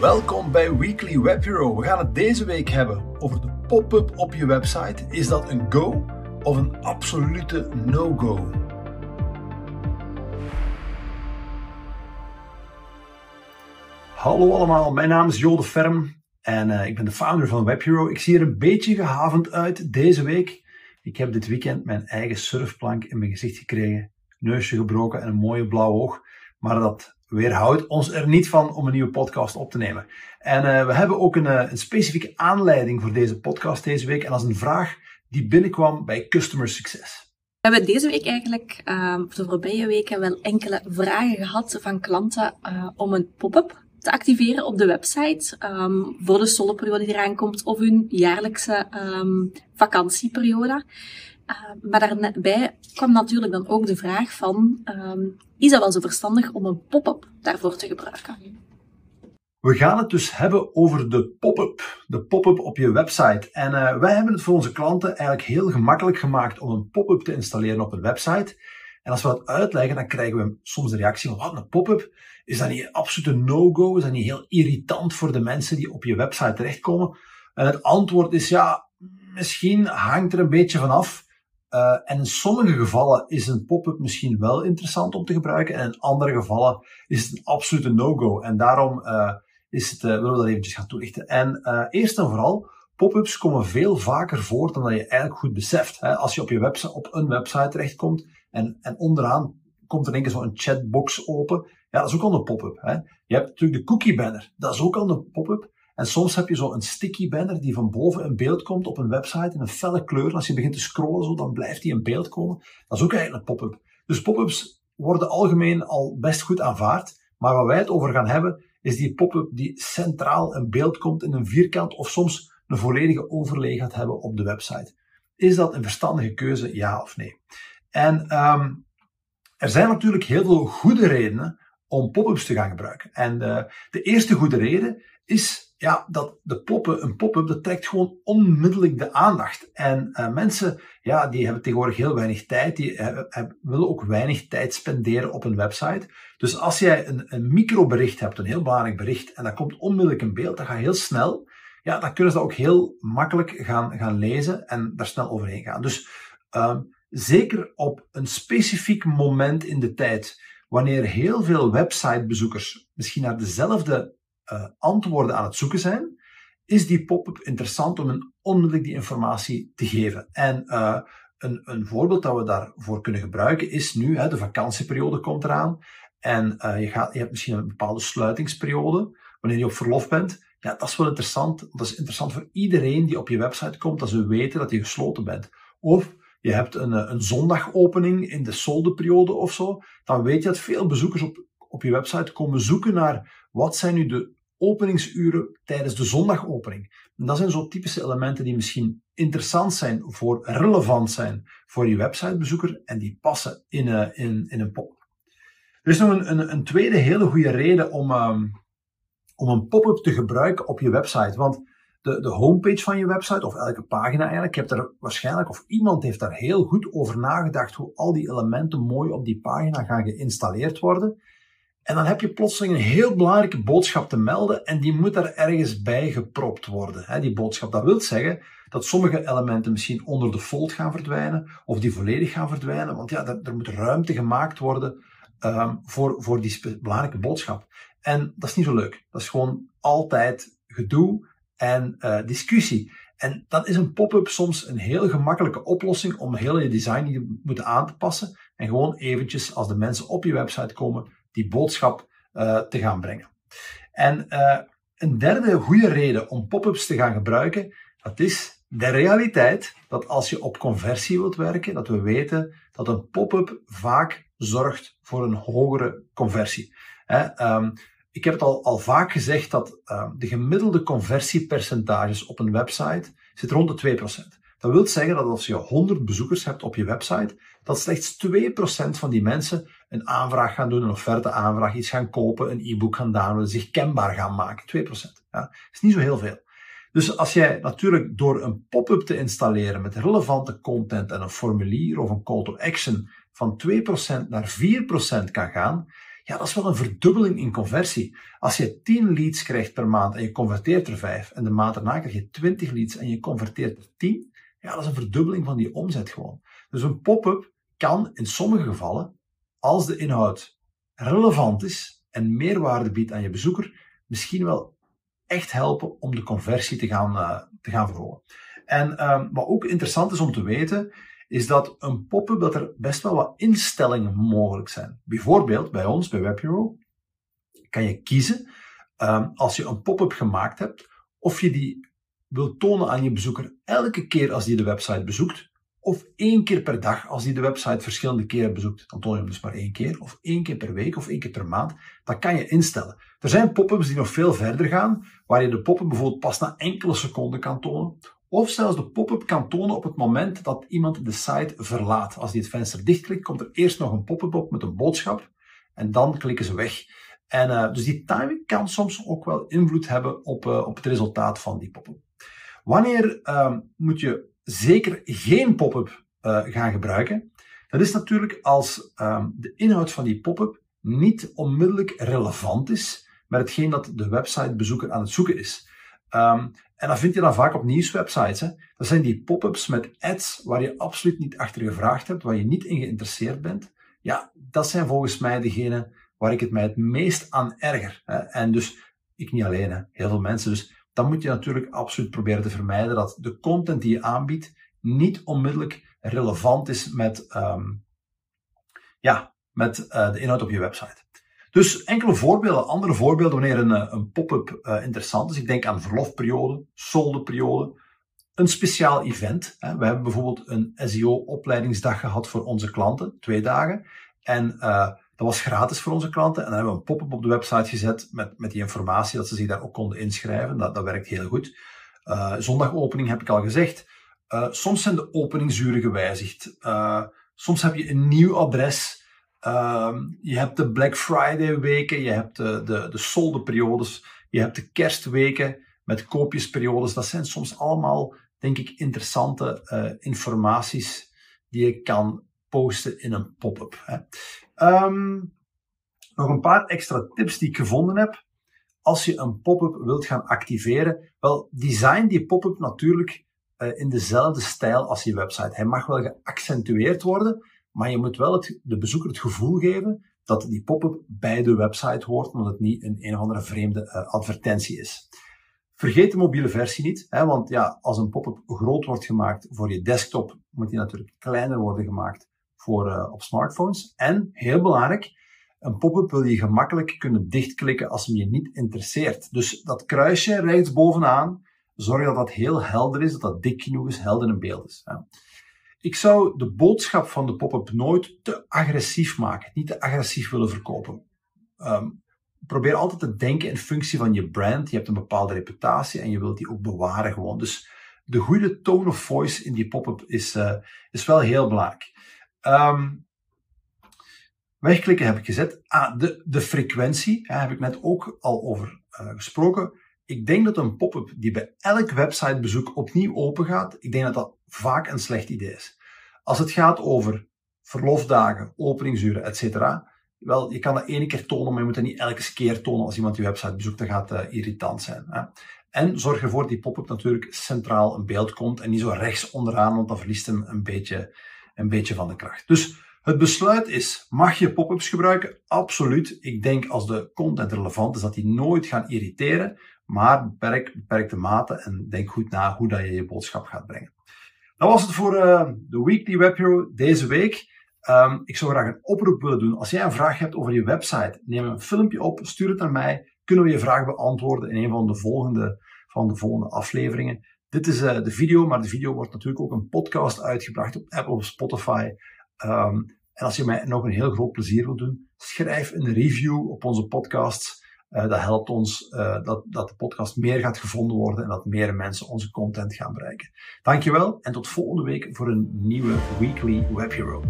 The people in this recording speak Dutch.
Welkom bij Weekly Web. We gaan het deze week hebben over de pop-up op je website. Is dat een go of een absolute no-go? Hallo allemaal, mijn naam is Jode Ferm en uh, ik ben de founder van Web. Ik zie er een beetje gehavend uit deze week. Ik heb dit weekend mijn eigen surfplank in mijn gezicht gekregen, neusje gebroken en een mooie blauw oog. Maar dat weerhoudt ons er niet van om een nieuwe podcast op te nemen. En uh, we hebben ook een, uh, een, specifieke aanleiding voor deze podcast deze week. En dat is een vraag die binnenkwam bij Customer Success. We hebben deze week eigenlijk, uh, de voorbije weken, wel enkele vragen gehad van klanten uh, om een pop-up te activeren op de website um, voor de soloperiode die eraan komt of hun jaarlijkse um, vakantieperiode. Uh, maar daarbij kwam natuurlijk dan ook de vraag van, um, is het wel zo verstandig om een pop-up daarvoor te gebruiken? We gaan het dus hebben over de pop-up, de pop-up op je website. En uh, wij hebben het voor onze klanten eigenlijk heel gemakkelijk gemaakt om een pop-up te installeren op een website. En als we dat uitleggen, dan krijgen we soms de reactie van, wat, een pop-up? Is dat niet een absolute no-go? Is dat niet heel irritant voor de mensen die op je website terechtkomen? En het antwoord is, ja, misschien hangt er een beetje vanaf. Uh, en in sommige gevallen is een pop-up misschien wel interessant om te gebruiken. En in andere gevallen is het een absolute no-go. En daarom uh, is het, uh, willen we dat eventjes gaan toelichten. En eerst en vooral, pop-ups komen veel vaker voor dan dat je eigenlijk goed beseft. Hè. Als je op, je website, op een website terechtkomt en, en onderaan komt er een keer zo'n chatbox open. Ja, dat is ook al een pop-up. Je hebt natuurlijk de cookie banner. Dat is ook al een pop-up. En soms heb je zo een sticky banner die van boven een beeld komt op een website in een felle kleur. En als je begint te scrollen zo, dan blijft die in beeld komen. Dat is ook eigenlijk een pop-up. Dus pop-ups worden algemeen al best goed aanvaard. Maar waar wij het over gaan hebben, is die pop-up die centraal een beeld komt in een vierkant of soms een volledige overlay gaat hebben op de website. Is dat een verstandige keuze, ja of nee? En um, er zijn natuurlijk heel veel goede redenen om pop-ups te gaan gebruiken. En de, de eerste goede reden is ja, dat de poppen, een pop-up, dat trekt gewoon onmiddellijk de aandacht. En uh, mensen, ja, die hebben tegenwoordig heel weinig tijd, die hebben, hebben, willen ook weinig tijd spenderen op een website. Dus als jij een, een microbericht hebt, een heel belangrijk bericht, en dat komt onmiddellijk in beeld, dat gaat heel snel, ja, dan kunnen ze dat ook heel makkelijk gaan, gaan lezen en daar snel overheen gaan. Dus um, zeker op een specifiek moment in de tijd, wanneer heel veel websitebezoekers misschien naar dezelfde uh, antwoorden aan het zoeken zijn, is die pop-up interessant om een onmiddellijk die informatie te geven. En uh, een, een, voorbeeld dat we daarvoor kunnen gebruiken is nu, hè, de vakantieperiode komt eraan. En uh, je, gaat, je hebt misschien een bepaalde sluitingsperiode, wanneer je op verlof bent. Ja, dat is wel interessant. Dat is interessant voor iedereen die op je website komt, dat ze weten dat je gesloten bent. Of je hebt een, een zondagopening in de soldeperiode of zo, dan weet je dat veel bezoekers op, op je website komen zoeken naar wat zijn nu de openingsuren tijdens de zondagopening. En dat zijn zo typische elementen die misschien interessant zijn voor, relevant zijn voor je websitebezoeker en die passen in, uh, in, in een pop. Er is nog een, een, een tweede hele goede reden om, um, om een pop-up te gebruiken op je website. Want de, de homepage van je website, of elke pagina eigenlijk, je hebt er waarschijnlijk, of iemand heeft daar heel goed over nagedacht hoe al die elementen mooi op die pagina gaan geïnstalleerd worden. En dan heb je plotseling een heel belangrijke boodschap te melden en die moet daar ergens bij gepropt worden. Die boodschap, dat wil zeggen dat sommige elementen misschien onder de fold gaan verdwijnen of die volledig gaan verdwijnen, want ja, er moet ruimte gemaakt worden um, voor, voor die belangrijke boodschap. En dat is niet zo leuk. Dat is gewoon altijd gedoe en uh, discussie. En dan is een pop-up soms een heel gemakkelijke oplossing om heel je design niet te moeten aan te passen en gewoon eventjes als de mensen op je website komen die boodschap uh, te gaan brengen. En uh, een derde goede reden om pop-ups te gaan gebruiken, dat is de realiteit dat als je op conversie wilt werken, dat we weten dat een pop-up vaak zorgt voor een hogere conversie. um, ik heb het al, al vaak gezegd dat um, de gemiddelde conversiepercentages op een website zit rond de 2%. Dat wil zeggen dat als je 100 bezoekers hebt op je website, dat slechts 2% van die mensen een aanvraag gaan doen, een offerte aanvraag, iets gaan kopen, een e-book gaan downloaden, zich kenbaar gaan maken. 2%. Ja, dat is niet zo heel veel. Dus als jij natuurlijk door een pop-up te installeren met relevante content en een formulier of een call to action van 2% naar 4% kan gaan, Ja, dat is wel een verdubbeling in conversie. Als je 10 leads krijgt per maand en je converteert er 5 en de maand daarna krijg je 20 leads en je converteert er 10, ja, dat is een verdubbeling van die omzet gewoon. Dus een pop-up kan in sommige gevallen, als de inhoud relevant is en meerwaarde biedt aan je bezoeker, misschien wel echt helpen om de conversie te gaan, uh, te gaan verhogen. En um, wat ook interessant is om te weten, is dat een pop-up dat er best wel wat instellingen mogelijk zijn. Bijvoorbeeld bij ons, bij WebHero, kan je kiezen um, als je een pop-up gemaakt hebt, of je die wil tonen aan je bezoeker elke keer als die de website bezoekt, of één keer per dag als die de website verschillende keren bezoekt. Dan toon je hem dus maar één keer, of één keer per week, of één keer per maand. Dat kan je instellen. Er zijn pop-ups die nog veel verder gaan, waar je de pop-up bijvoorbeeld pas na enkele seconden kan tonen, of zelfs de pop-up kan tonen op het moment dat iemand de site verlaat. Als die het venster dichtklikt, komt er eerst nog een pop-up op met een boodschap, en dan klikken ze weg. En uh, dus die timing kan soms ook wel invloed hebben op, uh, op het resultaat van die pop-up. Wanneer uh, moet je zeker geen pop-up uh, gaan gebruiken? Dat is natuurlijk als um, de inhoud van die pop-up niet onmiddellijk relevant is met hetgeen dat de websitebezoeker aan het zoeken is. Um, en dat vind je dan vaak op nieuwswebsites. Hè. Dat zijn die pop-ups met ads waar je absoluut niet achter gevraagd hebt, waar je niet in geïnteresseerd bent. Ja, dat zijn volgens mij degene waar ik het mij het meest aan erger. Hè. En dus, ik niet alleen, hè. heel veel mensen. Dus dan moet je natuurlijk absoluut proberen te vermijden dat de content die je aanbiedt niet onmiddellijk relevant is met, um, ja, met uh, de inhoud op je website. Dus enkele voorbeelden, andere voorbeelden wanneer een, eh, een pop-up uh, interessant is. Ik denk aan verlofperiode, soldeperiode, een speciaal event. Hè. We hebben bijvoorbeeld een SEO-opleidingsdag gehad voor onze klanten, twee dagen. En uh, dat was gratis voor onze klanten. En dan hebben we een pop-up op de website gezet met, met die informatie dat ze zich daar ook konden inschrijven. Dat, dat werkt heel goed. Uh, zondagopening heb ik al gezegd. Uh, soms zijn de openingsuren gewijzigd. Uh, soms heb je een nieuw adres. Uh, je hebt de Black Friday weken, je hebt de, de, de je hebt de kerstweken met koopjesperiodes. Dat zijn soms allemaal, denk ik, interessante informaties die je kan posten in een pop-up. Um, nog een paar extra tips die ik gevonden heb. Als je een pop-up wilt gaan activeren, wel, design die pop-up natuurlijk uh, in dezelfde stijl als je website. Hij mag wel geaccentueerd worden, maar je moet wel het, de bezoeker het gevoel geven dat die pop-up bij de website hoort, omdat het niet een een of andere vreemde uh, advertentie is. Vergeet de mobiele versie niet, hè, want ja, als een pop-up groot wordt gemaakt voor je desktop, moet die natuurlijk kleiner worden gemaakt voor uh, op smartphones. En, heel belangrijk, een pop-up wil je gemakkelijk kunnen dichtklikken als hem je niet interesseert. Dus dat kruisje rechts bovenaan, zorg dat dat heel helder is, dat dat dik genoeg is, helder in beeld is. Ik zou de boodschap van de pop-up nooit te agressief maken, niet te agressief willen verkopen. Um, probeer altijd te denken in functie van je brand. Je hebt een bepaalde reputatie en je wilt die ook bewaren gewoon. Dus de goede tone of voice in die pop-up is, uh, is wel heel belangrijk. Um, wegklikken heb ik gezet. Ah, de, de frequentie daar heb ik net ook al over uh, gesproken. Ik denk dat een pop-up die bij elk websitebezoek opnieuw open gaat, ik denk dat dat vaak een slecht idee is. Als het gaat over verlofdagen, openingsuren, etc. Wel, je kan dat ene keer tonen, maar je moet dat niet elke keer tonen als iemand je website bezoekt. Dat gaat uh, irritant zijn. Hè? En zorg ervoor dat die pop-up natuurlijk centraal in beeld komt en niet zo rechts onderaan, want dan verliest hem een beetje een beetje van de kracht. Dus het besluit is, mag je pop-ups gebruiken? Absoluut. Ik denk als de content relevant is, dat die nooit gaan irriteren, maar beperk, beperkte mate en denk goed na hoe dat je je boodschap gaat brengen. Dat was het voor uh, de Weekly Web Hero deze week. Um, ik zou graag een oproep willen doen. Als jij een vraag hebt over je website, neem een filmpje op, stuur het naar mij. Kunnen we je vraag beantwoorden in een van de volgende, van de volgende afleveringen. Dit is uh, de video, maar de video wordt natuurlijk ook een podcast uitgebracht op Apple of Spotify. Um, en als je mij nog een heel groot plezier wilt doen, schrijf een review op onze podcasts. Uh, dat helpt ons uh, dat, dat de podcast meer gaat gevonden worden en dat meer mensen onze content gaan bereiken. Dankjewel en tot volgende week voor een nieuwe Weekly Web Hero.